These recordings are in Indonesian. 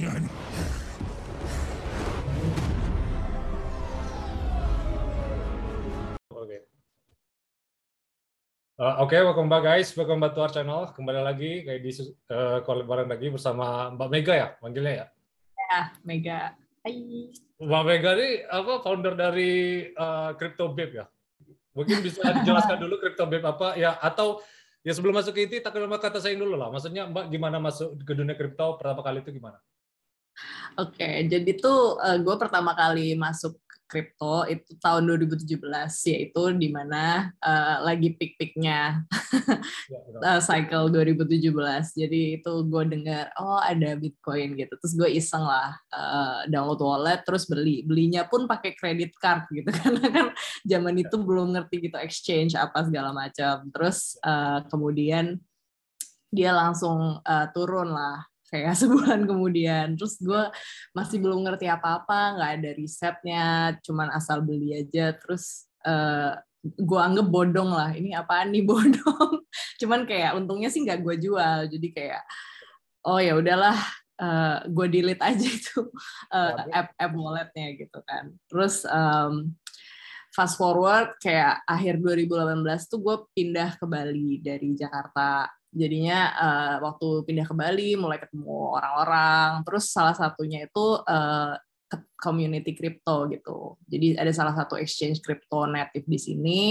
bajingan. Oke. Uh, Oke, okay, welcome back guys, welcome back to our channel. Kembali lagi kayak di uh, call bareng lagi bersama Mbak Mega ya, manggilnya ya. Ya, Mega. Hai. Mbak Mega ini apa founder dari uh, Crypto Babe ya? Mungkin bisa dijelaskan dulu Crypto Babe apa ya atau ya sebelum masuk ke itu tak kenal kata saya dulu lah. Maksudnya Mbak gimana masuk ke dunia kripto pertama kali itu gimana? Oke, okay, jadi tuh uh, gue pertama kali masuk kripto itu tahun 2017 yaitu di mana uh, lagi pik-piknya ya, uh, cycle 2017 jadi itu gue dengar oh ada bitcoin gitu. Terus gue iseng lah uh, download wallet terus beli. Belinya pun pakai credit card gitu. Karena kan zaman itu belum ngerti gitu exchange apa segala macam. Terus uh, kemudian dia langsung uh, turun lah kayak sebulan kemudian. Terus gue masih belum ngerti apa-apa nggak ada risetnya cuman asal beli aja. Terus uh, gue anggap bodong lah ini apaan nih bodong? Cuman kayak untungnya sih nggak gue jual jadi kayak oh ya udahlah uh, gue delete aja itu uh, app app walletnya gitu kan. Terus um, fast forward kayak akhir 2018 tuh gue pindah ke Bali dari Jakarta jadinya uh, waktu pindah ke Bali mulai ketemu orang-orang. Terus salah satunya itu uh, community crypto gitu. Jadi ada salah satu exchange crypto native di sini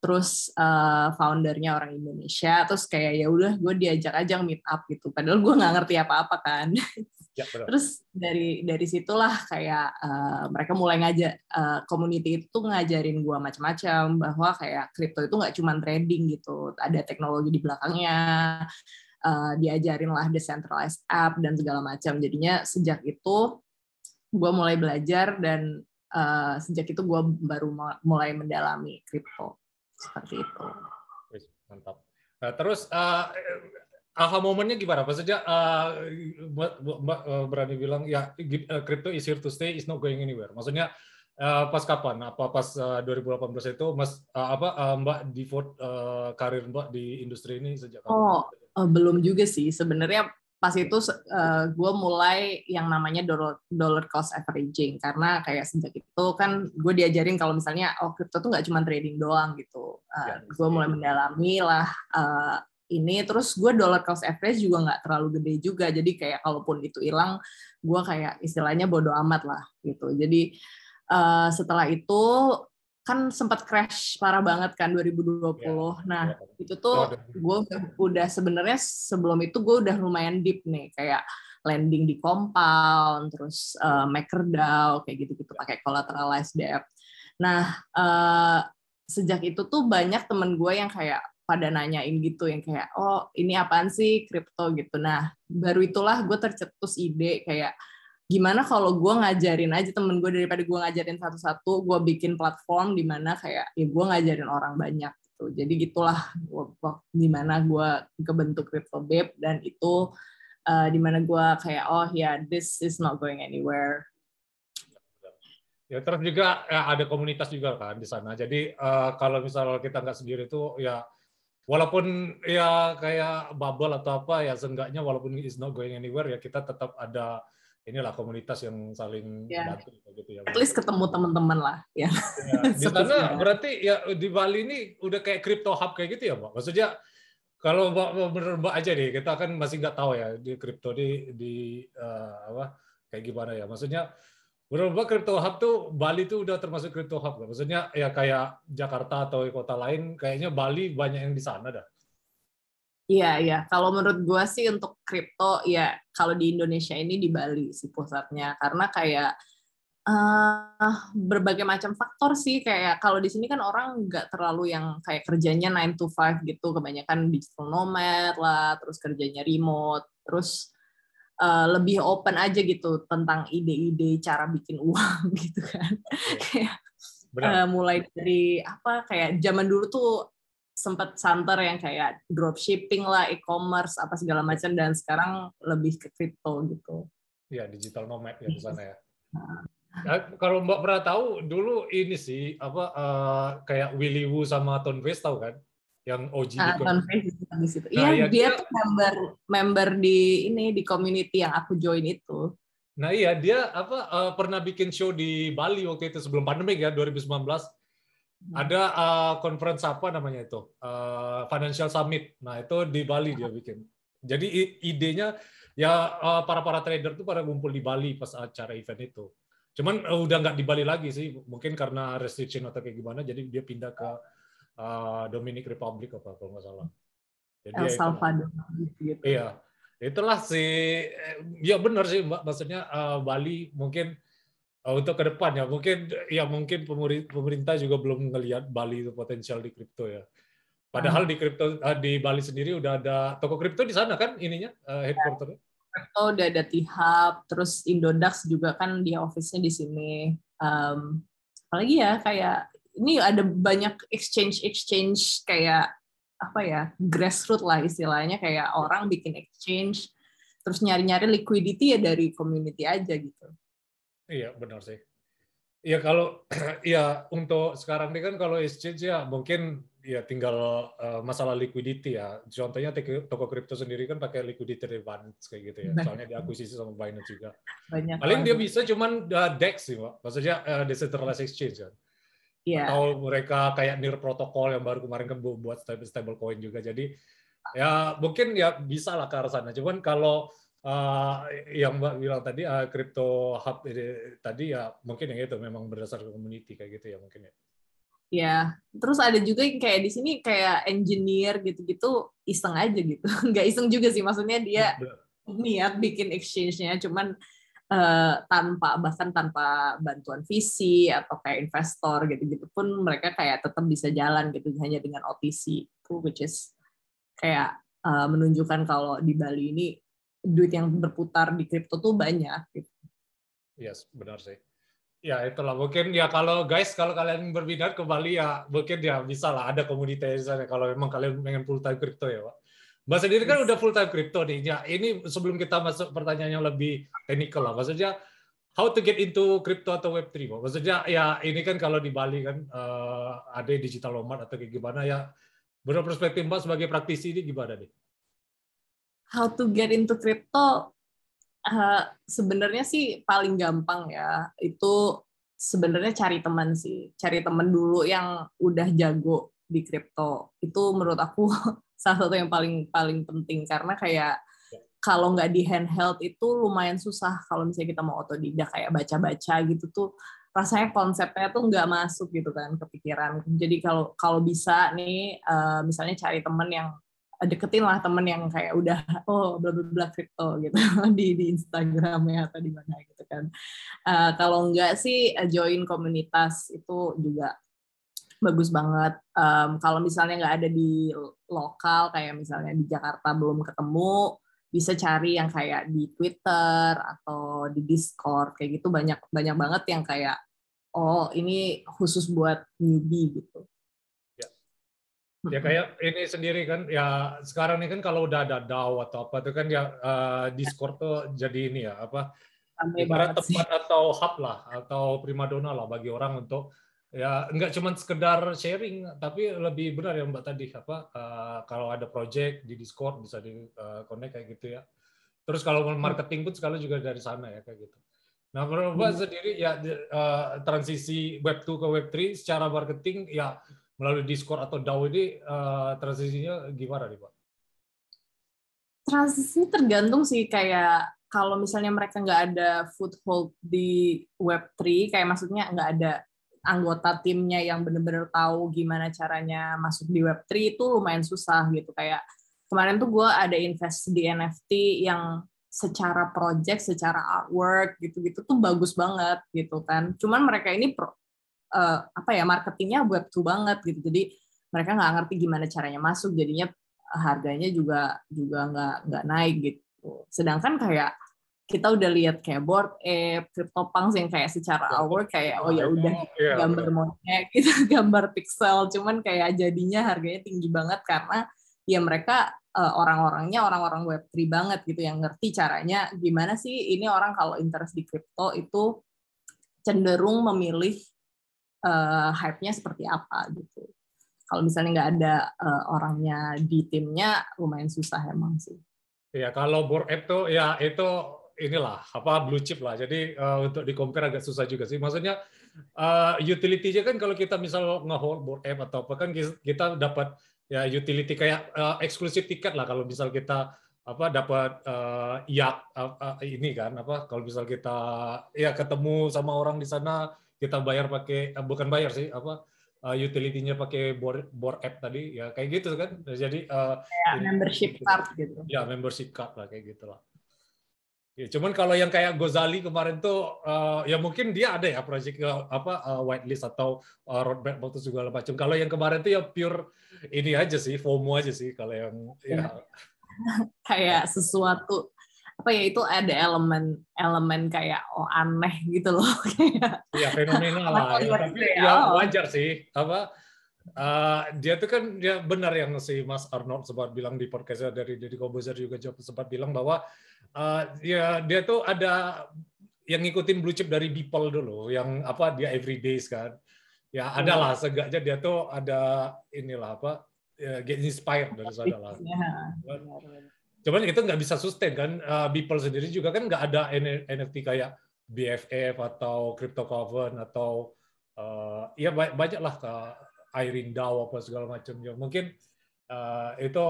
terus uh, foundernya orang Indonesia terus kayak ya udah gue diajak aja meet up gitu. Padahal gue nggak ngerti apa-apa kan. Ya, terus dari dari situlah kayak uh, mereka mulai ngajak uh, community itu ngajarin gue macam-macam bahwa kayak kripto itu nggak cuma trading gitu. Ada teknologi di belakangnya uh, diajarin lah decentralized app dan segala macam. Jadinya sejak itu gue mulai belajar dan uh, sejak itu gue baru mulai mendalami kripto seperti itu. Mantap. Nah, terus uh, aha momennya gimana? Maksudnya uh, Mbak, berani bilang ya crypto is here to stay, is not going anywhere. Maksudnya uh, pas kapan? Apa pas uh, 2018 itu Mas uh, apa uh, Mbak devote uh, karir Mbak di industri ini sejak kapan? Oh, uh, belum juga sih. Sebenarnya pas itu uh, gue mulai yang namanya dollar, dollar cost averaging. Karena kayak sejak itu kan gue diajarin kalau misalnya oh crypto tuh nggak cuma trading doang gitu. Uh, ya, gue mulai mendalami lah uh, ini. Terus gue dollar cost average juga nggak terlalu gede juga. Jadi kayak kalaupun itu hilang gue kayak istilahnya bodoh amat lah gitu. Jadi uh, setelah itu kan sempat crash parah banget kan 2020. Ya, nah, ya. itu tuh gue udah sebenarnya sebelum itu gue udah lumayan deep nih kayak landing di compound, terus uh, MakerDAO kayak gitu-gitu pakai collateralized debt. Nah, uh, sejak itu tuh banyak temen gue yang kayak pada nanyain gitu yang kayak oh ini apaan sih kripto gitu. Nah, baru itulah gue tercetus ide kayak gimana kalau gue ngajarin aja temen gue daripada gue ngajarin satu-satu gue bikin platform di mana kayak ya gue ngajarin orang banyak gitu. Jadi gitulah gimana gue kebentuk crypto babe dan itu uh, di mana gue kayak oh ya yeah, this is not going anywhere. Ya terus juga ya, ada komunitas juga kan di sana. Jadi uh, kalau misalnya kita nggak sendiri itu ya walaupun ya kayak bubble atau apa ya seenggaknya walaupun is not going anywhere ya kita tetap ada inilah komunitas yang saling ya. bantu gitu ya. At least ketemu teman-teman lah ya. ya di sana berarti ya di Bali ini udah kayak crypto hub kayak gitu ya, Mbak. Maksudnya kalau Mbak bener Mbak aja deh, kita kan masih nggak tahu ya di crypto di di uh, apa kayak gimana ya. Maksudnya menurut Mbak crypto hub tuh Bali tuh udah termasuk crypto hub. Maksudnya ya kayak Jakarta atau kota lain kayaknya Bali banyak yang di sana dah. Iya, iya. Kalau menurut gue sih untuk kripto, ya kalau di Indonesia ini di Bali sih pusatnya. Karena kayak uh, berbagai macam faktor sih. Kayak kalau di sini kan orang nggak terlalu yang kayak kerjanya 9 to 5 gitu. Kebanyakan digital nomad lah, terus kerjanya remote. Terus uh, lebih open aja gitu tentang ide-ide cara bikin uang gitu kan. kayak uh, mulai dari apa kayak zaman dulu tuh sempat santer yang kayak dropshipping lah, e-commerce apa segala macam dan sekarang lebih ke crypto gitu. Iya, digital nomad ya di sana ya. Nah, kalau Mbak pernah tahu dulu ini sih apa uh, kayak Willy Wu sama Ton Face tahu kan? yang OG ah, di situ. Nah, iya, ya, dia, dia tuh member member di ini di community yang aku join itu. Nah iya dia apa uh, pernah bikin show di Bali waktu itu sebelum pandemi ya 2019. Hmm. Ada uh, conference apa namanya itu uh, Financial Summit. Nah itu di Bali dia bikin. Jadi idenya ya uh, para para trader tuh pada ngumpul di Bali pas acara event itu. Cuman uh, udah nggak di Bali lagi sih, mungkin karena restriction atau kayak gimana. Jadi dia pindah ke uh, Dominic Republic apa kalau nggak salah. Jadi El ya Salvador. Gitu. Iya itulah sih ya benar sih mbak maksudnya uh, Bali mungkin untuk ke depan ya. Mungkin ya mungkin pemerintah juga belum melihat Bali itu potensial di kripto ya. Padahal di kripto uh, di Bali sendiri udah ada toko kripto di sana kan ininya uh, headquarternya? Kripto udah ada T-Hub terus Indodax juga kan dia office-nya di sini. Um, apalagi ya kayak ini ada banyak exchange exchange kayak apa ya grassroots lah istilahnya. Kayak orang bikin exchange terus nyari-nyari liquidity ya dari community aja gitu. Iya benar sih. Ya kalau ya untuk sekarang ini kan kalau exchange ya mungkin ya tinggal uh, masalah liquidity ya. Contohnya toko kripto sendiri kan pakai liquidity Binance kayak gitu ya. Soalnya diakuisisi sama Binance juga. Banyak Paling dia bisa cuman uh, DEX sih, Pak. Maksudnya uh, decentralized exchange kan. Yeah. Atau mereka kayak NIR protokol yang baru kemarin kan buat stable stable coin juga. Jadi ya mungkin ya bisa lah ke arah sana. Cuman kalau uh, yang Mbak bilang tadi uh, crypto hub ini, tadi ya mungkin yang itu memang berdasarkan community kayak gitu ya mungkin ya. Ya, terus ada juga yang kayak di sini kayak engineer gitu-gitu iseng aja gitu. Nggak iseng juga sih, maksudnya dia niat bikin exchange-nya, cuman uh, tanpa bahkan tanpa bantuan visi atau kayak investor gitu-gitu pun mereka kayak tetap bisa jalan gitu hanya dengan OTC itu which is kayak uh, menunjukkan kalau di Bali ini duit yang berputar di kripto tuh banyak gitu. Yes, benar sih. Ya itulah mungkin ya kalau guys kalau kalian berminat ke Bali ya mungkin ya bisa lah ada komunitas sana kalau memang kalian pengen full time kripto ya Pak. Mbak sendiri kan udah full time crypto nih. Ya, ini sebelum kita masuk pertanyaan yang lebih teknikal lah. Maksudnya how to get into crypto atau web 3 Mbak? Maksudnya ya ini kan kalau di Bali kan uh, ada digital nomad atau kayak gimana ya. Menurut perspektif Mbak sebagai praktisi ini gimana nih? How to get into crypto uh, sebenarnya sih paling gampang ya. Itu sebenarnya cari teman sih. Cari teman dulu yang udah jago di kripto. Itu menurut aku salah satu yang paling paling penting karena kayak kalau nggak di handheld itu lumayan susah kalau misalnya kita mau otodidak kayak baca-baca gitu tuh rasanya konsepnya tuh nggak masuk gitu kan kepikiran jadi kalau kalau bisa nih uh, misalnya cari temen yang deketin lah temen yang kayak udah oh bla bla bla crypto gitu di di Instagram ya atau di mana gitu kan uh, kalau nggak sih eh, join komunitas itu juga bagus banget. Um, kalau misalnya nggak ada di lokal, kayak misalnya di Jakarta belum ketemu, bisa cari yang kayak di Twitter atau di Discord kayak gitu banyak banyak banget yang kayak oh ini khusus buat newbie gitu. Ya, ya kayak ini sendiri kan ya sekarang ini kan kalau udah ada DAO atau apa itu kan ya uh, Discord tuh jadi ini ya apa ibarat tempat atau hub lah atau primadona lah bagi orang untuk ya nggak cuma sekedar sharing tapi lebih benar ya mbak tadi apa uh, kalau ada project di Discord bisa di uh, connect kayak gitu ya. Terus kalau marketing pun sekali juga dari sana ya kayak gitu. Nah menurut mbak hmm. sendiri ya uh, transisi web 2 ke web 3 secara marketing ya melalui Discord atau DAO ini uh, transisinya gimana nih pak transisi tergantung sih kayak kalau misalnya mereka nggak ada foothold di Web3, kayak maksudnya nggak ada anggota timnya yang bener-bener tahu gimana caranya masuk di Web3 itu lumayan susah gitu kayak kemarin tuh gue ada invest di NFT yang secara project, secara artwork gitu-gitu tuh bagus banget gitu kan. Cuman mereka ini uh, apa ya marketingnya Web2 banget gitu. Jadi mereka nggak ngerti gimana caranya masuk, jadinya harganya juga juga nggak nggak naik gitu. Sedangkan kayak kita udah lihat kayak board app, CryptoPunks yang kayak secara hour kayak oh ya udah iya, gambar monyet gitu, gambar pixel, cuman kayak jadinya harganya tinggi banget karena ya mereka uh, orang-orangnya orang-orang web3 banget gitu yang ngerti caranya gimana sih ini orang kalau interest di crypto itu cenderung memilih uh, hype-nya seperti apa gitu. kalau misalnya nggak ada uh, orangnya di timnya lumayan susah emang sih. Ya kalau board app tuh ya itu inilah apa blue chip lah. Jadi uh, untuk di compare agak susah juga sih. Maksudnya uh, utility-nya kan kalau kita misal nge-hold board app atau apa kan kita dapat ya utility kayak uh, eksklusif tiket lah kalau misal kita apa dapat uh, yak uh, uh, ini kan apa kalau misal kita ya ketemu sama orang di sana kita bayar pakai uh, bukan bayar sih apa uh, utility-nya pakai board board app tadi ya kayak gitu kan jadi uh, kayak ini, membership gitu. card gitu ya membership card lah kayak gitulah Ya, cuman kalau yang kayak Gozali kemarin tuh uh, ya mungkin dia ada ya project uh, apa uh, whitelist atau uh, roadmap waktu segala macam. Kalau yang kemarin tuh ya pure ini aja sih, FOMO aja sih kalau yang ya. kayak sesuatu apa ya itu ada elemen elemen kayak oh aneh gitu loh kayak ya fenomena lah ya, tapi ya, ya wajar sih apa uh, dia tuh kan dia benar yang si Mas Arnold sempat bilang di podcastnya dari Deddy Kobuzer juga sempat bilang bahwa uh, ya dia tuh ada yang ngikutin blue chip dari Beeple dulu, yang apa dia everydays kan. Ya ada lah, hmm. seenggaknya dia tuh ada inilah apa, ya, get inspired dari sana lah. Ya. Cuman itu nggak bisa sustain kan. Uh, Beeple sendiri juga kan nggak ada NFT kayak BFF atau Crypto Coven atau uh, ya banyak lah ke Irene DAO apa segala macam. Ya, mungkin uh, itu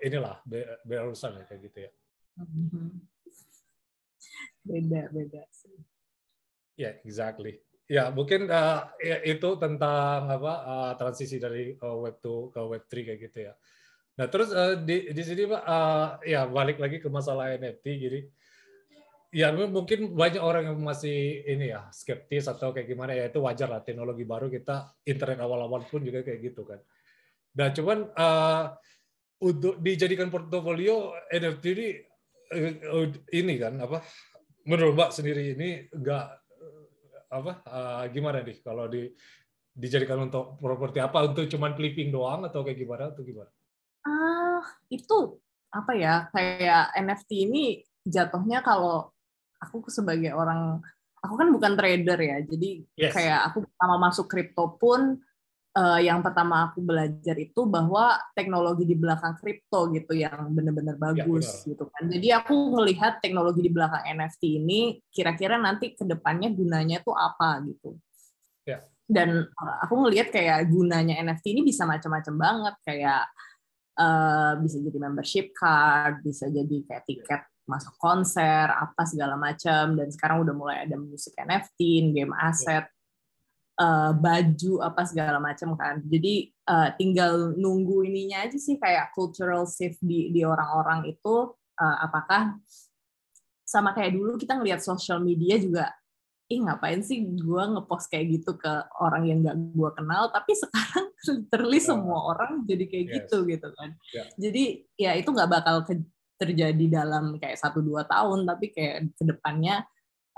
inilah berurusan ya kayak gitu ya. Mm-hmm. Beda, beda sih. Ya, yeah, exactly. Ya, mungkin uh, itu tentang apa uh, transisi dari uh, web 2 ke web 3 kayak gitu ya. Nah, terus uh, di di sini Pak uh, ya balik lagi ke masalah NFT jadi ya mungkin banyak orang yang masih ini ya skeptis atau kayak gimana ya itu wajar lah teknologi baru kita internet awal-awal pun juga kayak gitu kan. Nah, cuman uh, untuk dijadikan portofolio NFT ini oh, ini kan apa menurut Mbak sendiri ini enggak apa uh, gimana nih kalau di dijadikan untuk properti apa untuk cuman flipping doang atau kayak gimana atau gimana? Ah itu apa ya kayak NFT ini jatuhnya kalau aku sebagai orang aku kan bukan trader ya jadi yes. kayak aku pertama masuk kripto pun uh, yang pertama aku belajar itu bahwa teknologi di belakang kripto gitu yang benar-benar ya, bagus ya, gitu kan. Jadi aku melihat teknologi di belakang NFT ini kira-kira nanti ke depannya gunanya tuh apa gitu. Ya. Dan eh, aku ngelihat kayak gunanya NFT ini bisa macam-macam banget kayak uh, bisa jadi membership card, bisa jadi kayak tiket masuk konser, apa segala macam. Dan sekarang udah mulai ada musik NFT, game aset uh, baju apa segala macam kan. Jadi uh, tinggal nunggu ininya aja sih kayak cultural shift di di orang-orang itu uh, apakah sama kayak dulu kita ngelihat social media juga ih ngapain sih gue ngepost kayak gitu ke orang yang gak gue kenal tapi sekarang literally yeah. semua orang jadi kayak yes. gitu gitu kan yeah. jadi ya itu nggak bakal terjadi dalam kayak satu dua tahun tapi kayak ke depannya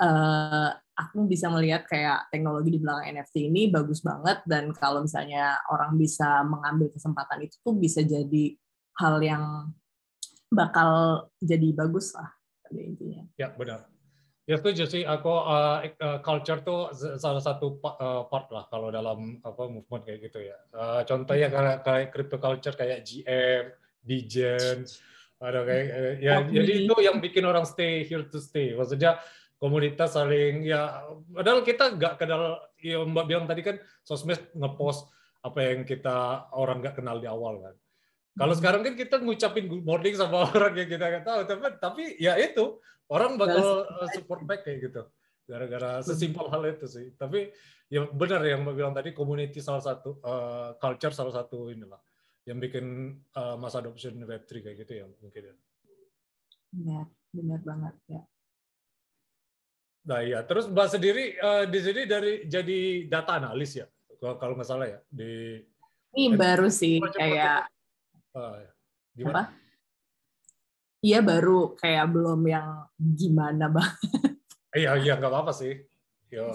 uh, aku bisa melihat kayak teknologi di belakang NFT ini bagus banget dan kalau misalnya orang bisa mengambil kesempatan itu tuh bisa jadi hal yang bakal jadi bagus lah pada intinya. Ya benar. Ya setuju sih. Aku uh, culture tuh salah satu part lah kalau dalam apa movement kayak gitu ya. Uh, contohnya kayak kayak crypto culture kayak GM, Degen, ada kayak ya. Jadi itu yang bikin orang stay here to stay. Maksudnya komunitas saling ya padahal kita nggak kenal ya Mbak bilang tadi kan sosmed ngepost apa yang kita orang nggak kenal di awal kan. Kalau sekarang kan kita ngucapin good morning sama orang yang kita nggak tahu, tapi tapi ya itu orang bakal eh, support back kayak gitu. Gara-gara sesimpel hal itu sih. Tapi ya benar yang Mbak bilang tadi community salah satu uh, culture salah satu inilah yang bikin uh, masa adoption Web3 kayak gitu ya mungkin ya. Benar, benar banget ya. Nah iya, terus Mbak sendiri uh, di sini dari jadi data analis ya, kalau nggak salah ya di. Ini baru sih kayak. Uh, Apa? Iya baru kayak belum yang gimana banget. Iya iya nggak apa-apa sih. Yo,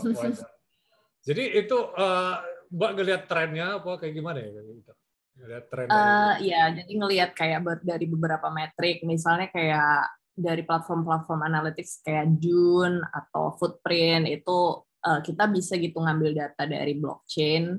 Jadi itu uh, Mbak ngelihat trennya apa kayak gimana ya gitu? Ngelihat tren. Uh, ya jadi ngelihat kayak dari beberapa metrik, misalnya kayak dari platform-platform analytics kayak June atau Footprint itu uh, kita bisa gitu ngambil data dari blockchain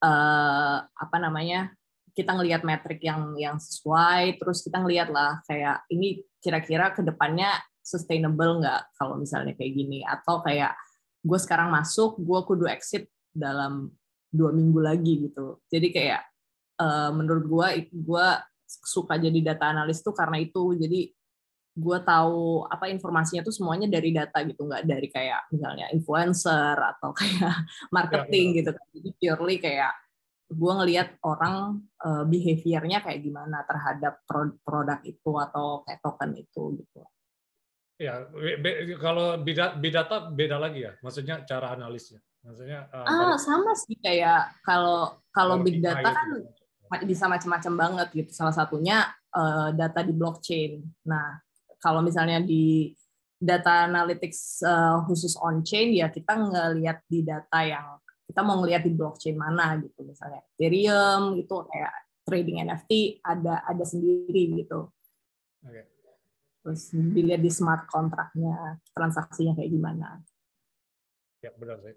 uh, apa namanya kita ngelihat metrik yang yang sesuai terus kita ngelihat lah kayak ini kira-kira ke depannya sustainable nggak kalau misalnya kayak gini? Atau kayak gue sekarang masuk gue kudu exit dalam dua minggu lagi gitu. Jadi kayak uh, menurut gue gue suka jadi data analis tuh karena itu. Jadi gue tahu apa informasinya tuh semuanya dari data gitu nggak dari kayak misalnya influencer atau kayak marketing ya, gitu jadi purely kayak gue ngelihat orang uh, behaviornya kayak gimana terhadap produk itu atau kayak token itu gitu. Ya, be, kalau beda data beda lagi ya, maksudnya cara analisnya. Maksudnya uh, ah sama sih kayak kalau kalau big data kan gitu. bisa macam-macam banget gitu. Salah satunya uh, data di blockchain. Nah, kalau misalnya di data analytics uh, khusus on chain ya kita ngelihat di data yang kita mau ngelihat di blockchain mana gitu misalnya Ethereum gitu kayak trading NFT ada ada sendiri gitu. Okay. Terus dilihat di smart kontraknya transaksinya kayak gimana. Ya benar sih.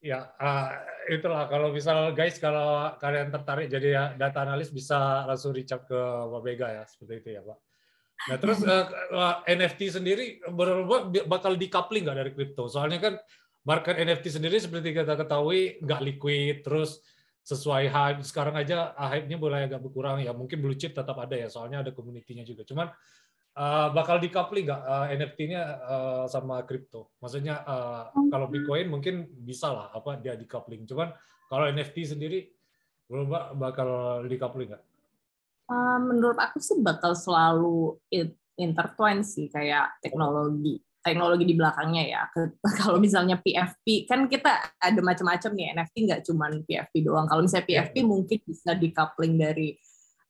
Ya uh, itulah kalau misal guys kalau kalian tertarik jadi ya, data analis bisa langsung reach out ke Wabega ya seperti itu ya Pak. Nah terus uh, uh, NFT sendiri bakal decoupling nggak dari kripto? Soalnya kan market NFT sendiri seperti kita ketahui nggak liquid, terus sesuai hype. Sekarang aja ah, hype-nya mulai agak berkurang ya. Mungkin blue chip tetap ada ya, soalnya ada community-nya juga. Cuman uh, bakal decoupling nggak uh, NFT-nya uh, sama kripto? Maksudnya uh, kalau Bitcoin mungkin bisa lah apa dia decoupling. Cuman kalau NFT sendiri belum bakal decoupling nggak? Uh, menurut aku sih bakal selalu intertwine sih kayak teknologi teknologi di belakangnya ya. Kalau misalnya PFP kan kita ada macam-macam nih NFT nggak cuma PFP doang. Kalau misalnya PFP ya. mungkin bisa decoupling dari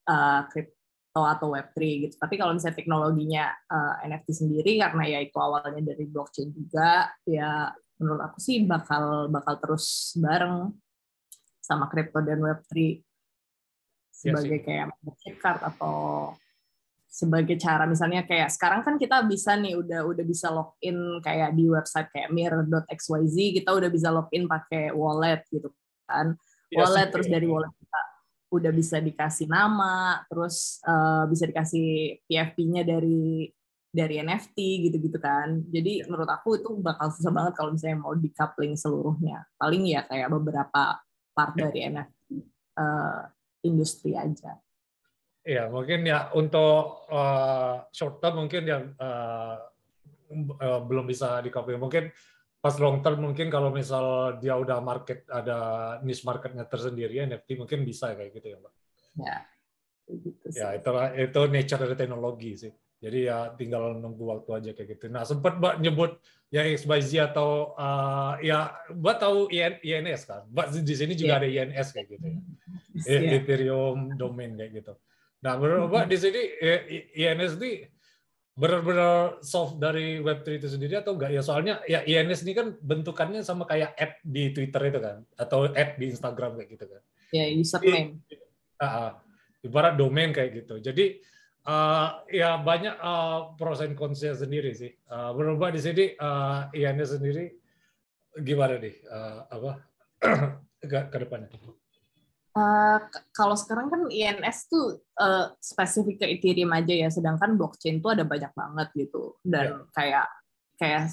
uh, crypto atau Web3 gitu. Tapi kalau misalnya teknologinya uh, NFT sendiri karena ya itu awalnya dari blockchain juga ya menurut aku sih bakal bakal terus bareng sama crypto dan Web3 iya sebagai ya, kayak membership card atau sebagai cara. Misalnya kayak sekarang kan kita bisa nih udah udah bisa login kayak di website kayak mirror.xyz kita udah bisa login pakai wallet gitu kan. Iya wallet terus dari wallet kita udah bisa dikasih nama terus uh, bisa dikasih PFP-nya dari dari NFT gitu-gitu kan. Jadi ya. menurut aku itu bakal susah banget kalau misalnya mau decoupling seluruhnya. Paling ya kayak beberapa part ya. dari NFT uh, eh, industri aja Ya, mungkin ya untuk uh, short term mungkin ya uh, uh, belum bisa di copy. Mungkin pas long term mungkin kalau misal dia udah market ada niche marketnya tersendiri NFT mungkin bisa kayak gitu ya, Mbak. Ya. Gitu ya, itu itu nature dari teknologi sih. Jadi ya tinggal nunggu waktu aja kayak gitu. Nah, sempat Mbak nyebut ya XYZ atau uh, ya Mbak tahu INS kan? Mbak di sini juga yeah. ada INS kayak gitu ya. Yeah. Ethereum domain kayak gitu. Nah, menurut Pak di sini INS ini benar-benar soft dari Web3 itu sendiri atau enggak? Ya soalnya ya INS ini kan bentukannya sama kayak app di Twitter itu kan atau app di Instagram kayak gitu kan. Ya, username. Uh, ibarat domain kayak gitu. Jadi uh, ya banyak uh, pros and cons-nya sendiri sih. Uh, menurut Pak di sini uh, INS sendiri gimana nih uh, apa ke, ke depannya? Uh, kalau sekarang kan INS tuh uh, spesifik ke Ethereum aja ya, sedangkan blockchain tuh ada banyak banget gitu. Dan yeah. kayak kayak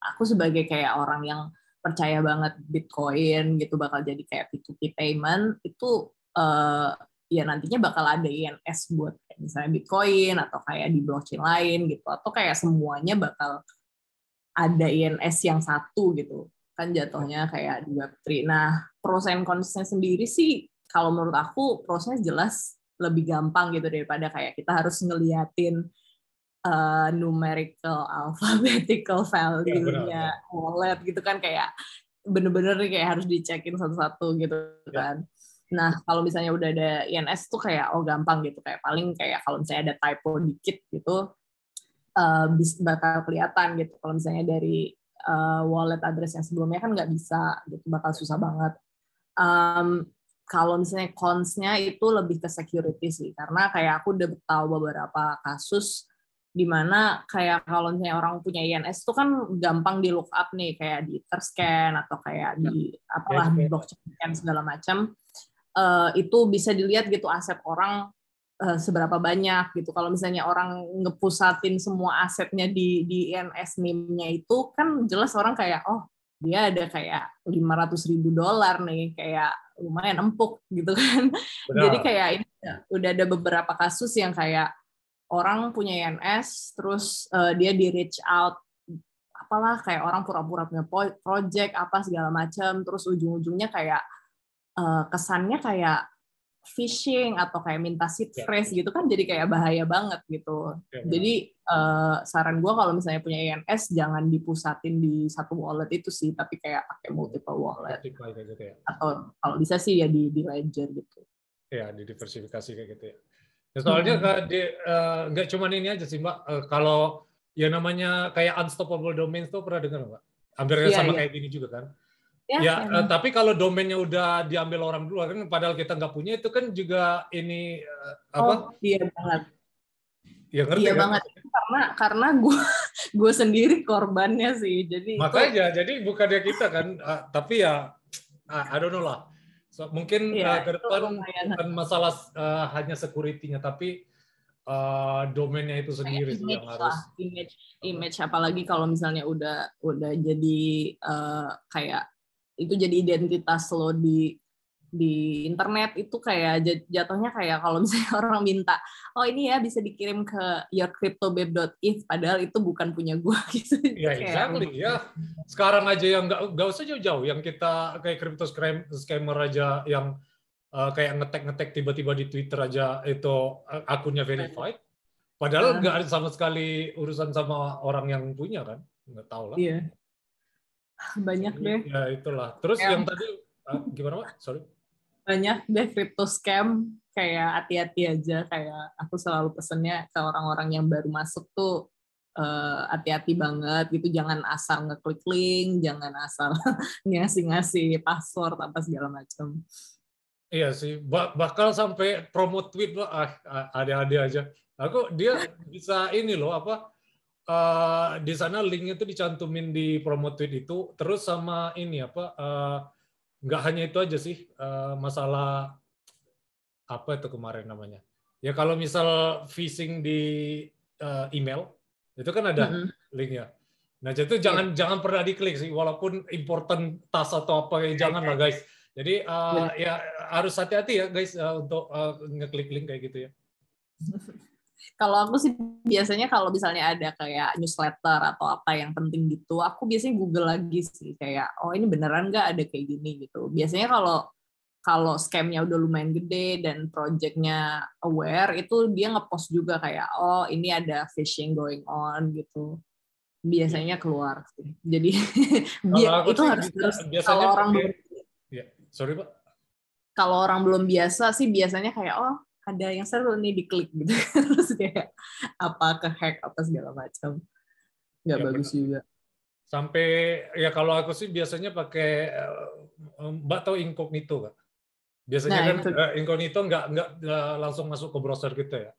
aku sebagai kayak orang yang percaya banget Bitcoin gitu bakal jadi kayak P2P payment itu uh, ya nantinya bakal ada INS buat kayak misalnya Bitcoin atau kayak di blockchain lain gitu atau kayak semuanya bakal ada INS yang satu gitu kan jatuhnya kayak di Web3. Nah, pros and cons-nya sendiri sih kalau menurut aku proses jelas lebih gampang gitu daripada kayak kita harus ngeliatin uh, numerical alphabetical value-nya ya, wallet gitu kan kayak bener-bener kayak harus dicekin satu-satu gitu ya. kan. Nah, kalau misalnya udah ada INS tuh kayak oh gampang gitu kayak paling kayak kalau misalnya ada typo dikit gitu uh, bakal kelihatan gitu. Kalau misalnya dari uh, wallet address yang sebelumnya kan nggak bisa gitu bakal susah banget um, kalau misalnya cons-nya itu lebih ke security sih. Karena kayak aku udah tahu beberapa kasus di mana kayak kalau misalnya orang punya INS itu kan gampang di look up nih kayak di terscan atau kayak di apalah di blockchain segala macam uh, itu bisa dilihat gitu aset orang uh, seberapa banyak gitu. Kalau misalnya orang ngepusatin semua asetnya di di INS NIM-nya itu kan jelas orang kayak oh dia ada kayak 500 ribu dolar nih kayak lumayan empuk gitu kan Benar. jadi kayak ini udah ada beberapa kasus yang kayak orang punya INS terus uh, dia di reach out apalah kayak orang pura-pura punya project apa segala macam terus ujung-ujungnya kayak uh, kesannya kayak phishing atau kayak minta seed ya. phrase gitu kan jadi kayak bahaya banget gitu. Ya, jadi uh, saran gue kalau misalnya punya INS jangan dipusatin di satu wallet itu sih, tapi kayak pakai multiple wallet. Gitu ya. Atau kalau bisa sih ya di di ledger gitu. Ya, di diversifikasi kayak gitu ya. Ya, soalnya hmm. uh, nggak cuma ini aja sih Mbak. Uh, kalau ya namanya kayak unstoppable domains tuh pernah dengar Mbak? Hampir ya, sama ya. kayak gini juga kan? Ya, ya uh, tapi kalau domainnya udah diambil orang dulu kan, padahal kita nggak punya itu kan juga ini uh, apa? Oh, iya banget. Ya, ngerti, iya kan? banget karena karena gue gue sendiri korbannya sih jadi makanya itu... jadi bukan dia kita kan uh, tapi ya uh, I don't know lah So, mungkin ya, uh, ke depan bukan masalah uh, hanya security-nya, tapi uh, domainnya itu sendiri sih yang harus image image apalagi kalau misalnya udah udah jadi uh, kayak itu jadi identitas lo di di internet itu kayak jatuhnya kayak kalau misalnya orang minta oh ini ya bisa dikirim ke yourcryptobabe.if padahal itu bukan punya gue gitu. Ya exactly ya. Sekarang aja yang nggak nggak usah jauh-jauh yang kita kayak crypto scammer aja yang uh, kayak ngetek-ngetek tiba-tiba di Twitter aja itu uh, akunnya verified. Padahal nggak ada sama sekali urusan sama orang yang punya kan. Nggak tahu lah. Iya. Banyak deh. Ya itulah. Terus yang, yang tadi uh, gimana Pak? Sorry. Banyak deh crypto scam. Kayak hati-hati aja. Kayak aku selalu pesennya ke orang-orang yang baru masuk tuh uh, hati-hati banget gitu. Jangan asal ngeklik link jangan asal ngasih-ngasih password apa segala macam iya sih. Bakal sampai promo tweet loh ah, ada-ada aja. Aku dia bisa ini loh apa uh, di sana linknya tuh dicantumin di promo tweet itu. Terus sama ini apa uh, nggak hanya itu aja sih uh, masalah apa itu kemarin namanya. Ya kalau misal phishing di uh, email itu kan ada mm -hmm. linknya. Nah jadi yeah. jangan jangan pernah diklik sih walaupun important tas atau apa ya jangan lah guys. Jadi uh, ya harus hati-hati ya guys uh, untuk uh, ngeklik link kayak gitu ya Kalau aku sih biasanya kalau misalnya ada kayak newsletter atau apa yang penting gitu, aku biasanya Google lagi sih kayak oh ini beneran nggak ada kayak gini? Gitu. Biasanya kalau kalau scamnya udah lumayan gede dan projectnya aware itu dia ngepost juga kayak oh ini ada phishing going on gitu. Biasanya keluar sih. Jadi itu harus terus kalau orang belum ya sorry pak. Kalau orang belum biasa sih biasanya kayak oh ada yang seru nih diklik gitu terus kayak apa ke hack apa segala macam nggak ya, bagus benar. juga sampai ya kalau aku sih biasanya pakai eh, mbak tahu incognito kan biasanya nah, kan itu. Eh, incognito nggak nggak langsung masuk ke browser gitu ya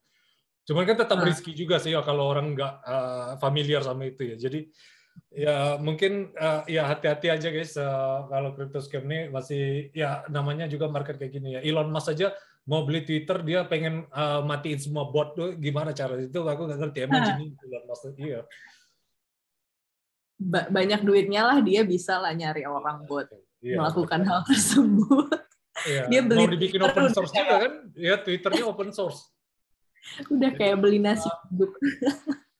cuman kan tetap nah. risky juga sih ya kalau orang nggak uh, familiar sama itu ya jadi ya mungkin uh, ya hati-hati aja guys uh, kalau crypto scam ini masih ya namanya juga market kayak gini ya. Elon Musk aja mau beli Twitter dia pengen uh, matiin semua bot tuh gimana cara itu aku nggak ngerti. Emang ini maksud iya. Ba banyak duitnya lah dia bisa lah nyari orang buat iya, melakukan hal tersebut. Iya. dia beli mau dibikin Twitter open source juga kan? Ya Twitternya open source. Udah kayak beli nasi uduk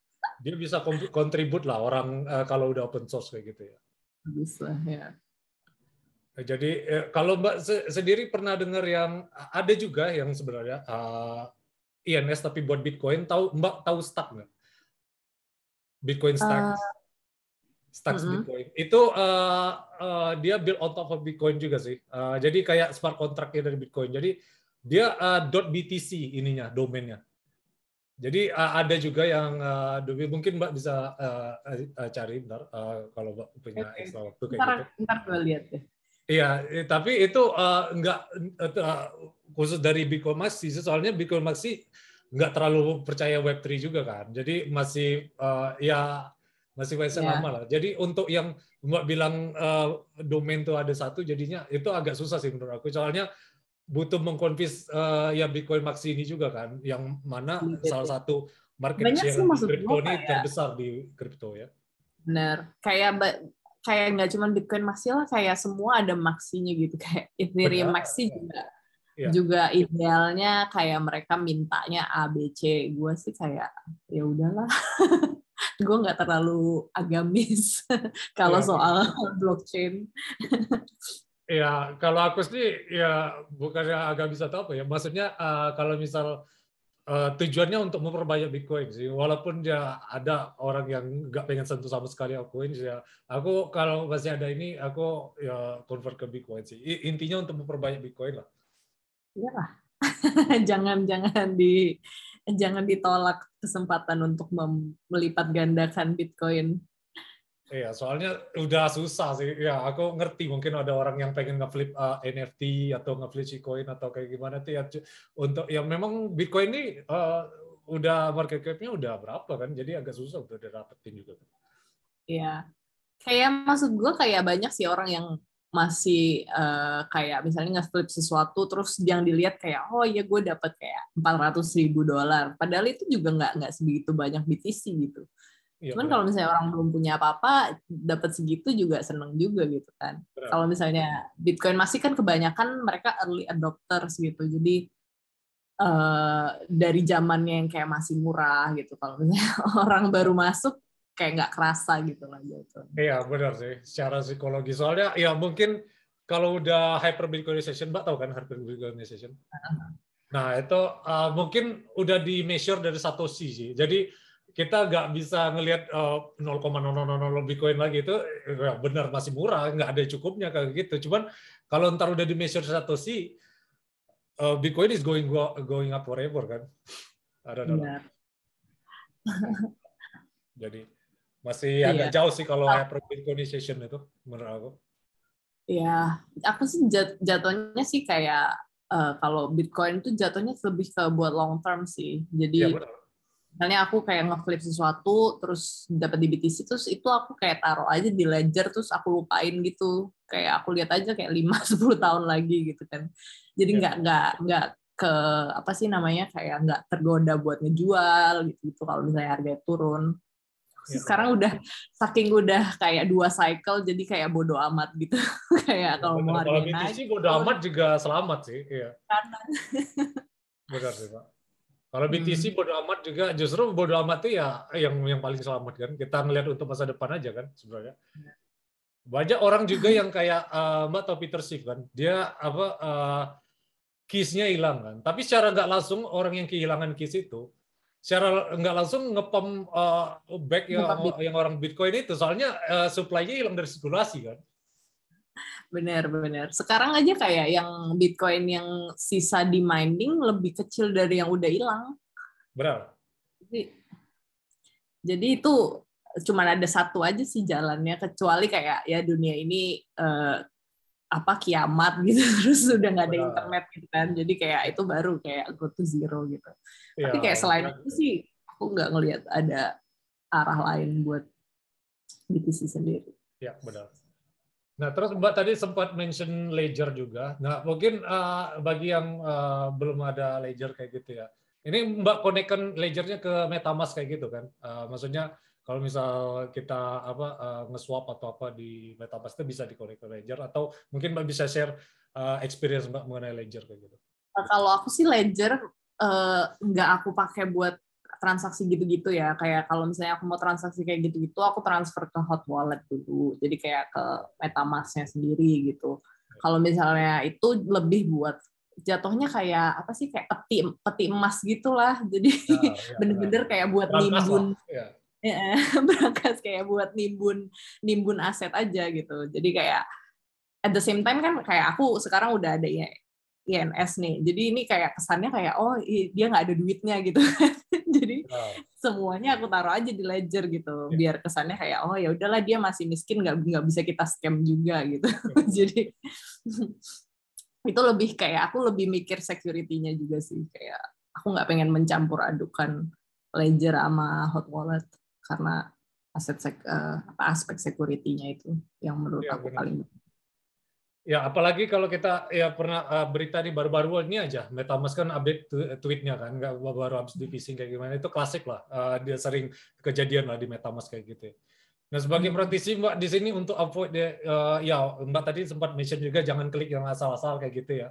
dia bisa kontribut lah orang uh, kalau udah open source kayak gitu ya bisa ya jadi eh, kalau Mbak sendiri pernah dengar yang ada juga yang sebenarnya uh, eh, INS tapi buat Bitcoin, tahu Mbak tahu Stack nggak? Bitcoin Stack. Uh, Stacks uh -huh. Bitcoin. Itu uh, uh, dia build on top of Bitcoin juga sih. Uh, jadi kayak smart contract dari Bitcoin. Jadi dia uh, .btc ininya domainnya. Jadi uh, ada juga yang uh, mungkin Mbak bisa uh, uh, cari bentar uh, kalau Mbak punya okay. extra waktu kayak ntar, gitu. Ntar gue lihat deh. Iya, eh, tapi itu uh, enggak uh, khusus dari Bitcoin Maxi, soalnya Bitcoin Maxi nggak terlalu percaya Web3 juga kan. Jadi masih uh, ya masih website yeah. lama lah. Jadi untuk yang Mbak bilang uh, domain tuh ada satu, jadinya itu agak susah sih menurut aku. Soalnya butuh mengkonfis uh, ya Bitcoin Maxi ini juga kan, yang mana yeah. salah satu market Banyak share di kripto ini ya. terbesar di kripto ya. Benar. Kayak kayak nggak cuma Bitcoin Maxi lah, kayak semua ada maksinya gitu. Kayak Ethereum Maxi juga ya. juga idealnya kayak mereka mintanya A B C. Gue sih kayak ya udahlah. gue nggak terlalu agamis kalau ya, soal blockchain. Ya, kalau aku sih ya bukannya agak bisa tahu apa ya. Maksudnya uh, kalau misal uh, tujuannya untuk memperbanyak Bitcoin sih. Walaupun ya ada orang yang nggak pengen sentuh sama sekali altcoin ya. Aku kalau masih ada ini aku ya convert ke Bitcoin sih. Intinya untuk memperbanyak Bitcoin lah. Iya lah. jangan jangan di jangan ditolak kesempatan untuk melipat gandakan Bitcoin. Iya, soalnya udah susah sih. Ya, aku ngerti mungkin ada orang yang pengen ngeflip uh, NFT atau ngeflip Bitcoin atau kayak gimana tuh ya. Untuk yang memang Bitcoin ini uh, udah market cap-nya udah berapa kan, jadi agak susah untuk didapetin juga. Iya. Kayak maksud gue kayak banyak sih orang yang masih uh, kayak misalnya nge-flip sesuatu terus yang dilihat kayak oh iya gue dapat kayak 400 ribu dolar padahal itu juga nggak nggak segitu banyak BTC gitu Ya, Cuman kalau misalnya orang belum punya apa-apa, dapat segitu juga seneng juga gitu kan. Kalau misalnya Bitcoin masih kan kebanyakan mereka early adopters gitu, jadi uh, dari zamannya yang kayak masih murah gitu. Kalau misalnya orang baru masuk, kayak nggak kerasa gitu lah gitu. Iya benar sih, secara psikologi. Soalnya ya mungkin kalau udah hyper Bitcoinization, mbak tahu kan hyper Bitcoinization? Nah itu uh, mungkin udah di measure dari satu sisi. Jadi kita nggak bisa ngelihat uh, 0,000 Bitcoin lagi itu ya benar masih murah, nggak ada cukupnya kayak gitu. Cuman kalau ntar udah di measure satu sih, uh, Bitcoin is going going up forever kan. Ada ada. Jadi masih iya. agak jauh sih kalau hyper Bitcoinization itu menurut aku. Iya, aku sih jatuhnya sih kayak uh, kalau Bitcoin itu jatuhnya lebih ke buat long term sih. Jadi ya, misalnya aku kayak ngeflip sesuatu terus dapat di BTC terus itu aku kayak taruh aja di ledger terus aku lupain gitu. Kayak aku lihat aja kayak 5 10 tahun lagi gitu kan. Jadi iya. nggak yeah. nggak nggak ke apa sih namanya kayak nggak tergoda buat ngejual gitu gitu kalau misalnya harga turun. Yeah. sekarang udah saking udah kayak dua cycle jadi kayak bodoh amat gitu. Kayak yeah, kalau mau harga naik BTC bodoh amat juga selamat sih iya. Karena benar sih pak kalau BTC hmm. bodo amat juga justru bodo amat itu ya yang yang paling selamat kan. Kita ngelihat untuk masa depan aja kan sebenarnya. Banyak orang juga yang kayak uh, Mbak atau Peter Schiff kan. Dia apa uh, keys-nya hilang kan. Tapi secara nggak langsung orang yang kehilangan keys itu secara nggak langsung ngepom uh, back yang, yang orang Bitcoin itu soalnya uh, supply-nya hilang dari sirkulasi kan. Bener, bener. Sekarang aja kayak yang Bitcoin yang sisa di mining lebih kecil dari yang udah hilang. Benar. Jadi, jadi itu cuma ada satu aja sih jalannya, kecuali kayak ya dunia ini eh, apa kiamat gitu, terus udah nggak ada Benar. internet gitu kan. Jadi kayak itu baru kayak go to zero gitu. Ya, Tapi kayak selain itu sih, aku nggak ngelihat ada arah lain buat BTC sendiri. Ya, benar. Nah, terus Mbak tadi sempat mention ledger juga. Nah, mungkin uh, bagi yang uh, belum ada ledger kayak gitu ya. Ini Mbak konekkan ledgernya ke MetaMask kayak gitu kan? Uh, maksudnya kalau misal kita apa uh, nge-swap atau apa di MetaMask itu bisa dikonek ke ledger atau mungkin Mbak bisa share uh, experience Mbak mengenai ledger kayak gitu. Kalau aku sih ledger uh, nggak aku pakai buat transaksi gitu-gitu ya. Kayak kalau misalnya aku mau transaksi kayak gitu-gitu aku transfer ke hot wallet dulu. Jadi kayak ke metamasknya sendiri gitu. Kalau misalnya itu lebih buat jatuhnya kayak apa sih kayak peti peti emas gitulah. Jadi ya, ya, bener-bener kayak buat nimbun. ya. ya, berangkas kayak buat nimbun nimbun aset aja gitu. Jadi kayak at the same time kan kayak aku sekarang udah ada ya INS nih. Jadi ini kayak kesannya kayak oh dia nggak ada duitnya gitu. Jadi oh. semuanya aku taruh aja di ledger gitu. Yeah. Biar kesannya kayak oh ya udahlah dia masih miskin nggak nggak bisa kita scam juga gitu. Yeah. Jadi itu lebih kayak aku lebih mikir security-nya juga sih kayak aku nggak pengen mencampur adukan ledger sama hot wallet karena aset sek, uh, apa aspek security-nya itu yang menurut ya, aku benar. paling Ya, apalagi kalau kita ya pernah uh, berita di baru-baru ini aja, MetaMask kan update tweetnya kan, nggak baru habis divisi kayak gimana, itu klasik lah. Uh, dia sering kejadian lah di MetaMask kayak gitu. Nah, sebagai hmm. praktisi Mbak di sini untuk avoid uh, ya Mbak tadi sempat mention juga jangan klik yang asal-asal kayak gitu ya.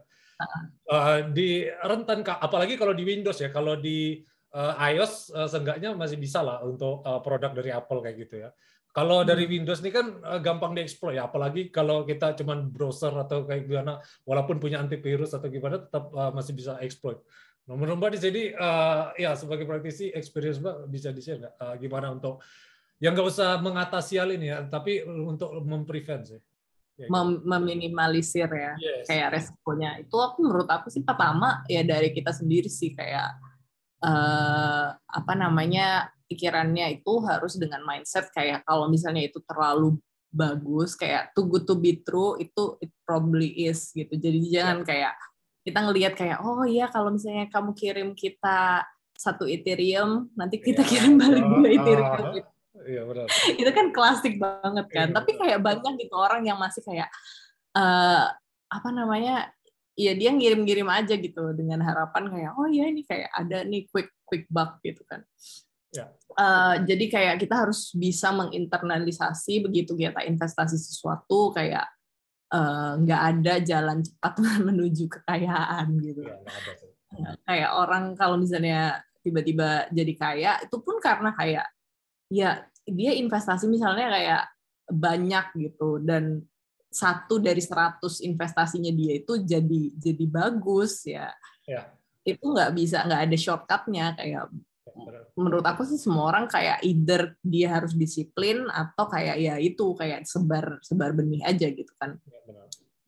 Uh, di rentan apalagi kalau di Windows ya, kalau di uh, iOS uh, seenggaknya masih bisa lah untuk uh, produk dari Apple kayak gitu ya. Kalau dari hmm. Windows ini kan gampang dieksploit ya, apalagi kalau kita cuman browser atau kayak gimana, walaupun punya antivirus atau gimana, tetap masih bisa exploit. Nomor Mbak di sini, uh, ya sebagai praktisi experience Mbak bisa di share nggak? Uh, gimana untuk yang nggak usah mengatasi hal ini ya, tapi untuk memprevent sih. Ya, gitu. Mem meminimalisir ya, yes. kayak resikonya. Itu aku menurut aku sih pertama ya dari kita sendiri sih kayak uh, apa namanya pikirannya itu harus dengan mindset kayak kalau misalnya itu terlalu bagus kayak too good to be true itu it probably is gitu jadi jangan ya. kayak kita ngelihat kayak oh iya kalau misalnya kamu kirim kita satu Ethereum nanti kita ya. kirim balik dua Ethereum uh, gitu. Iya benar. itu kan klasik banget kan ya, tapi kayak banyak gitu orang yang masih kayak uh, apa namanya ya dia ngirim-ngirim aja gitu dengan harapan kayak oh ya ini kayak ada nih quick quick buck gitu kan Ya. Uh, jadi kayak kita harus bisa menginternalisasi begitu kita investasi sesuatu kayak eh, nggak uh, ada jalan cepat menuju kekayaan gitu. Ya, uh, kayak orang kalau misalnya tiba-tiba jadi kaya itu pun karena kayak ya dia investasi misalnya kayak banyak gitu dan satu dari seratus investasinya dia itu jadi jadi bagus ya. ya. Itu nggak bisa nggak ada shortcutnya kayak menurut aku sih semua orang kayak either dia harus disiplin atau kayak ya itu kayak sebar sebar benih aja gitu kan. Ya,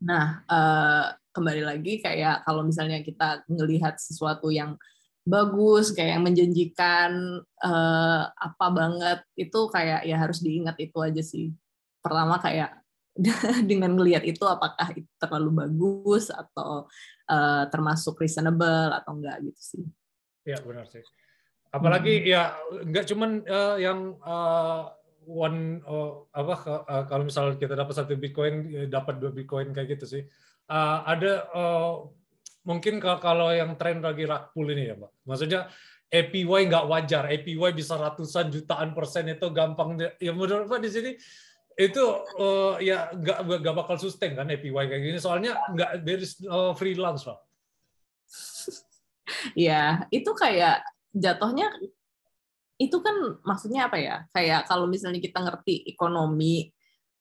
nah uh, kembali lagi kayak kalau misalnya kita ngelihat sesuatu yang bagus kayak yang menjanjikan uh, apa banget itu kayak ya harus diingat itu aja sih. Pertama kayak dengan ngelihat itu apakah itu terlalu bagus atau uh, termasuk reasonable atau enggak gitu sih. Ya benar sih. Apalagi hmm. ya nggak cuman uh, yang uh, one uh, apa uh, kalau misal kita dapat satu bitcoin dapat dua bitcoin kayak gitu sih. Uh, ada uh, mungkin kalau yang tren lagi rakpul ini ya, Pak. Maksudnya APY nggak wajar, APY bisa ratusan jutaan persen itu gampang. Ya menurut Pak di sini itu uh, ya nggak nggak bakal sustain kan APY kayak gini. Soalnya nggak dari uh, freelance Pak. Ya, itu kayak jatuhnya itu kan maksudnya apa ya? Kayak kalau misalnya kita ngerti ekonomi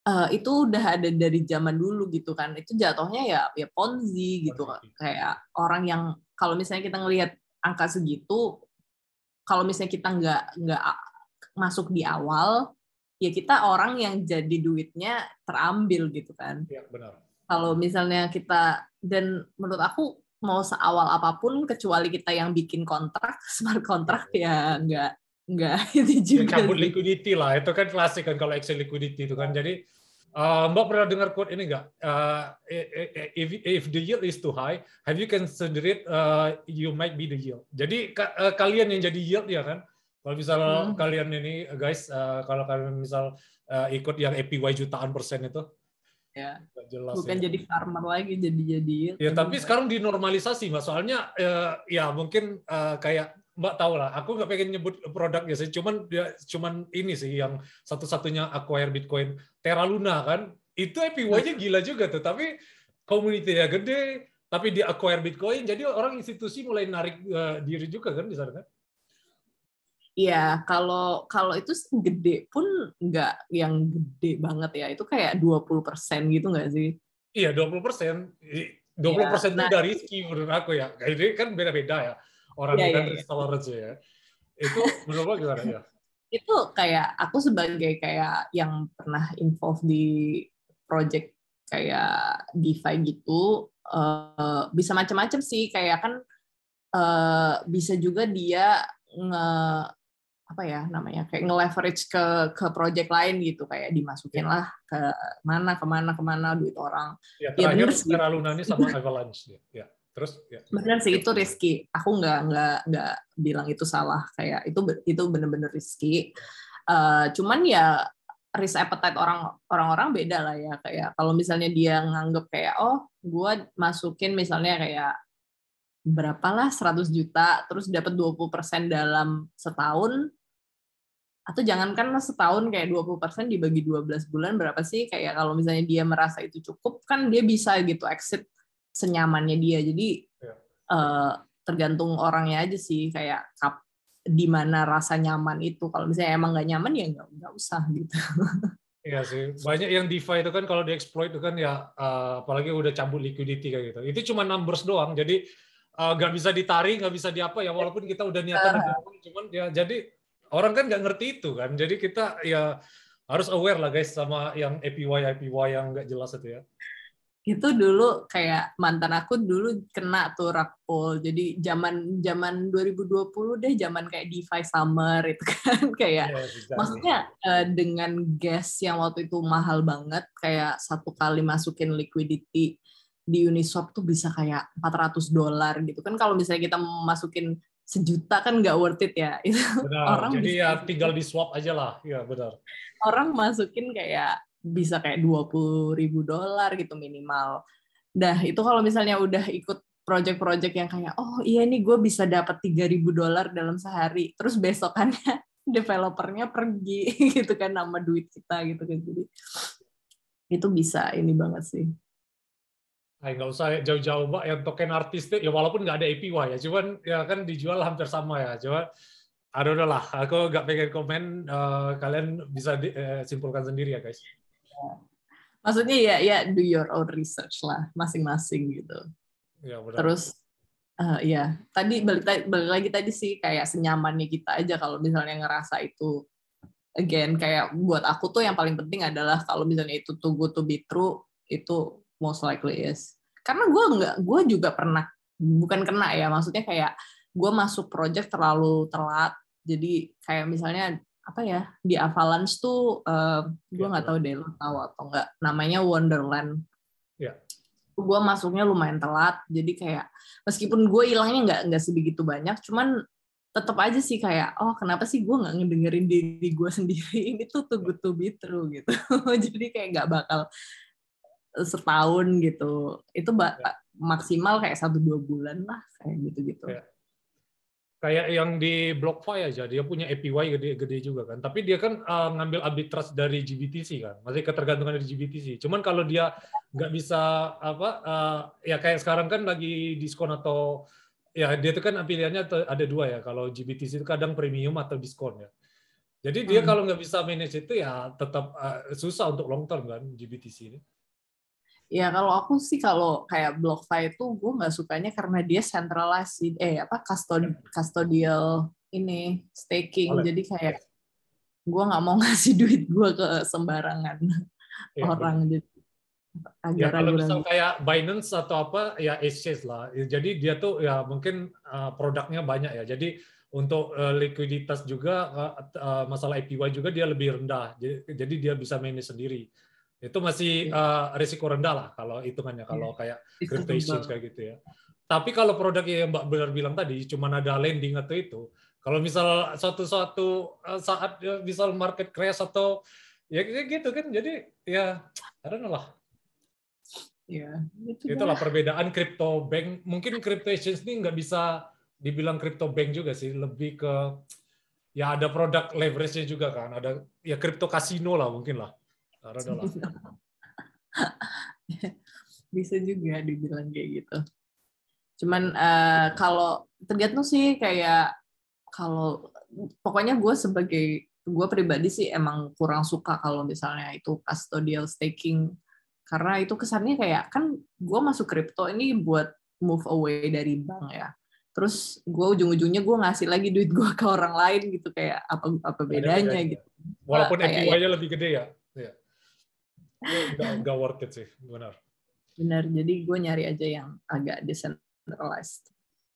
uh, itu udah ada dari zaman dulu gitu kan. Itu jatuhnya ya ya ponzi gitu. Kayak orang yang kalau misalnya kita ngelihat angka segitu kalau misalnya kita nggak nggak masuk di awal ya kita orang yang jadi duitnya terambil gitu kan. Iya, benar. Kalau misalnya kita dan menurut aku mau seawal apa pun kecuali kita yang bikin kontrak smart kontrak ya nggak nggak itu juga cabut liquidity lah itu kan klasik kan kalau Excel liquidity itu kan. Jadi uh, Mbak pernah dengar quote ini nggak? Uh, if if the yield is too high have you considered it uh, you might be the yield? Jadi uh, kalian yang jadi yield ya kan? Kalau misal hmm. kalian ini guys uh, kalau kalian misal uh, ikut yang APY jutaan persen itu ya. Jelas bukan ya. jadi farmer lagi jadi jadi ya tapi sekarang dinormalisasi mas. Soalnya uh, ya mungkin uh, kayak mbak tahu lah aku nggak pengen nyebut produknya sih. Cuman dia cuman ini sih yang satu-satunya acquire bitcoin Terra Luna kan. Itu APY-nya gila juga tuh tapi community-nya gede tapi dia acquire bitcoin jadi orang institusi mulai narik uh, diri juga kan di sana kan Iya, kalau kalau itu gede pun nggak yang gede banget ya. Itu kayak 20% gitu nggak sih? Iya, 20%. 20% persen ya, nah, itu dari rizki menurut aku ya. Ini kan beda-beda ya. Orang ya, kan ya, risk tolerance ya. Itu menurut lo gimana ya? Itu kayak aku sebagai kayak yang pernah involve di project kayak DeFi gitu, uh, bisa macam-macam sih. Kayak kan uh, bisa juga dia nge apa ya namanya kayak nge-leverage ke ke project lain gitu. Kayak dimasukin ya. lah ke mana ke mana ke mana duit orang. Ya, terakhir ya, Luna ini sama Avalanche ya. terus ya. benar sih itu risky. Aku nggak nggak nggak bilang itu salah. Kayak itu itu bener-bener risky. Uh, cuman ya risk appetite orang orang-orang beda lah ya. Kayak kalau misalnya dia nganggep kayak oh gue masukin misalnya kayak berapalah 100 juta terus dapat 20% dalam setahun atau jangankan setahun kayak 20% dibagi 12 bulan berapa sih kayak kalau misalnya dia merasa itu cukup kan dia bisa gitu exit senyamannya dia jadi ya. uh, tergantung orangnya aja sih kayak kap, di mana rasa nyaman itu kalau misalnya emang nggak nyaman ya nggak nggak usah gitu Iya sih, banyak yang DeFi itu kan kalau dieksploit itu kan ya uh, apalagi udah cabut liquidity kayak gitu. Itu cuma numbers doang, jadi uh, nggak bisa ditarik, nggak bisa diapa ya walaupun kita udah niatan uh. cuman ya jadi orang kan nggak ngerti itu kan. Jadi kita ya harus aware lah guys sama yang APY APY yang nggak jelas itu ya. Itu dulu kayak mantan aku dulu kena tuh rakpol jadi zaman zaman 2020 deh zaman kayak DeFi summer itu kan. Kayak yeah, exactly. maksudnya uh, dengan gas yang waktu itu mahal banget kayak satu kali masukin liquidity di Uniswap tuh bisa kayak 400 dolar gitu kan. Kalau misalnya kita masukin sejuta kan nggak worth it ya. Itu benar. orang jadi ya tinggal di swap aja lah. Ya benar. Orang masukin kayak bisa kayak dua puluh ribu dolar gitu minimal. Dah itu kalau misalnya udah ikut project-project yang kayak oh iya nih gue bisa dapat tiga ribu dolar dalam sehari. Terus besokannya developernya pergi gitu kan nama duit kita gitu kan. Jadi itu bisa ini banget sih Ay, nggak usah jauh-jauh mbak. Yang token artistik ya walaupun nggak ada APY ya cuman ya kan dijual hampir sama ya. Coba ada lah. Aku nggak pengen komen uh, kalian bisa di, uh, simpulkan sendiri ya guys. Maksudnya ya ya do your own research lah masing-masing gitu. Ya, benar. terus uh, ya tadi balik, balik lagi tadi sih kayak senyamannya kita aja kalau misalnya ngerasa itu again kayak buat aku tuh yang paling penting adalah kalau misalnya itu good to be true itu most likely is. Karena gue nggak gue juga pernah bukan kena ya maksudnya kayak gue masuk project terlalu telat jadi kayak misalnya apa ya di Avalanche tuh uh, gue nggak tahu deh lo tahu atau enggak namanya Wonderland. Yeah. gue masuknya lumayan telat jadi kayak meskipun gue hilangnya nggak nggak sebegitu banyak cuman tetap aja sih kayak oh kenapa sih gue nggak ngedengerin diri gue sendiri? Ini tuh too good to be true gitu. Jadi kayak nggak bakal setahun gitu. Itu ya. maksimal kayak satu dua bulan lah kayak gitu gitu ya. kayak yang di BlockFi aja dia punya APY gede-gede juga kan. Tapi dia kan uh, ngambil arbitrage dari GBTC kan. Masih ketergantungan dari GBTC cuman kalau dia nggak bisa apa uh, ya kayak sekarang kan lagi diskon atau ya dia itu kan pilihannya ada dua ya. Kalau GBTC itu kadang premium atau diskon ya. Jadi dia hmm. kalau nggak bisa manage itu ya tetap uh, susah untuk long term kan GBTC ini Ya kalau aku sih kalau kayak BlockFi itu gue nggak sukanya karena dia centralized eh apa custod custodial ini staking. Oleh. jadi kayak gue nggak mau ngasih duit gue ke sembarangan ya, orang jadi ya kalau misal kayak Binance atau apa ya exchange lah. Jadi dia tuh ya mungkin uh, produknya banyak ya. Jadi untuk uh, likuiditas juga uh, uh, masalah APY juga dia lebih rendah. Jadi, jadi dia bisa manage sendiri itu masih uh, risiko rendah lah kalau hitungannya kalau yeah. kayak crypto exchange kayak gitu ya. Tapi kalau produk yang Mbak benar bilang tadi cuma ada lending atau itu, kalau misal suatu-suatu eh, saat ya, misal market crash atau ya gitu kan, jadi ya karena lah. Ya, itu Itulah perbedaan crypto bank. Mungkin crypto exchange ini nggak bisa dibilang crypto bank juga sih, lebih ke ya ada produk leverage-nya juga kan, ada ya crypto casino lah mungkin lah Bisa juga dibilang kayak gitu. Cuman uh, kalau tergantung sih kayak kalau pokoknya gue sebagai gue pribadi sih emang kurang suka kalau misalnya itu custodial staking. Karena itu kesannya kayak kan gue masuk kripto ini buat move away dari bank ya. Terus gue ujung-ujungnya gue ngasih lagi duit gue ke orang lain gitu kayak apa apa bedanya gitu. Walaupun APY-nya lebih gede ya nggak worth it sih benar. Benar jadi gue nyari aja yang agak decentralized.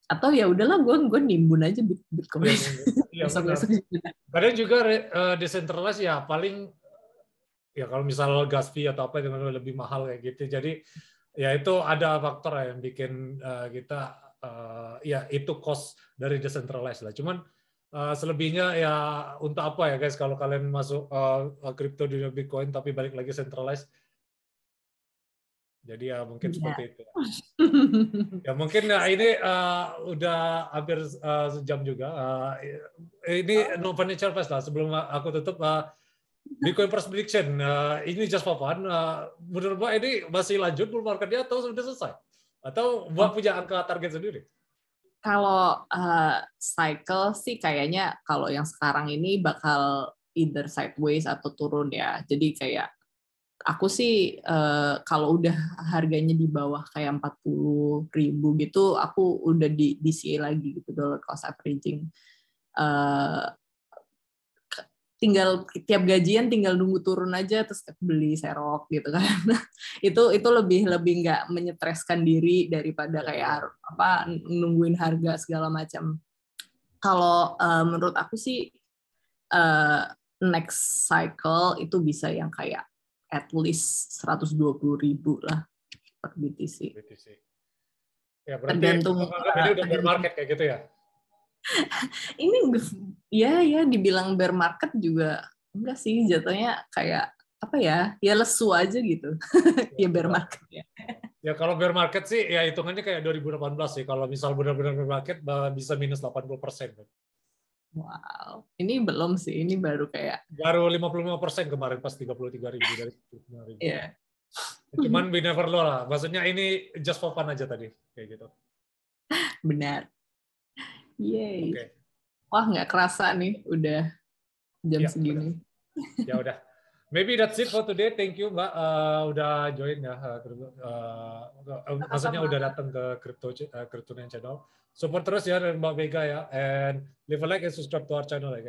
Atau ya udahlah gue gue nimbun aja bitcoin. Iya, iya, kadang juga uh, decentralized ya paling ya kalau misal gas fee atau apa yang lebih mahal kayak gitu. Jadi ya itu ada faktor yang bikin uh, kita uh, ya itu cost dari decentralized lah. Cuman uh, selebihnya ya untuk apa ya guys kalau kalian masuk uh, crypto di Bitcoin tapi balik lagi centralized jadi ya mungkin ya. seperti itu. ya mungkin ya ini uh, udah hampir uh, sejam juga. Uh, ini no financial fast lah. Sebelum aku tutup, uh, Bitcoin Price Prediction. Uh, ini just for fun. Uh, menurut Mbak ini masih lanjut bull marketnya atau sudah selesai? Atau Mbak punya angka target sendiri? Kalau uh, cycle sih kayaknya kalau yang sekarang ini bakal either sideways atau turun ya. Jadi kayak aku sih uh, kalau udah harganya di bawah kayak 40 ribu gitu, aku udah di DCA lagi gitu dollar cost averaging. Uh, tinggal tiap gajian tinggal nunggu turun aja terus beli serok gitu kan itu itu lebih lebih nggak menyetreskan diri daripada iya, kayak iya. apa nungguin harga segala macam kalau uh, menurut aku sih uh, next cycle itu bisa yang kayak at least 120 ribu lah per BTC. BTC. Ya berarti tergantung bear market kayak gitu ya? ini ya ya dibilang bear market juga enggak sih jatuhnya kayak apa ya ya lesu aja gitu ya, ya bear market ya. Ya kalau bear market sih ya hitungannya kayak 2018 sih kalau misal benar-benar bear market bisa minus 80 persen. Wow, ini belum sih, ini baru kayak baru 55 persen kemarin pas 33 ribu dari 55 ribu. Yeah. Cuman we never know lah, maksudnya ini just for fun aja tadi kayak gitu. Benar. Yay. Okay. Wah nggak kerasa nih, udah jam ya, segini. Udah. Ya udah. Maybe that's it for today. Thank you Mbak uh, udah join ya. Uh, uh, maksudnya udah datang ke Crypto uh, Crypto Channel. Support terus ya Mbak Vega ya. And leave a like and subscribe to our channel ya guys.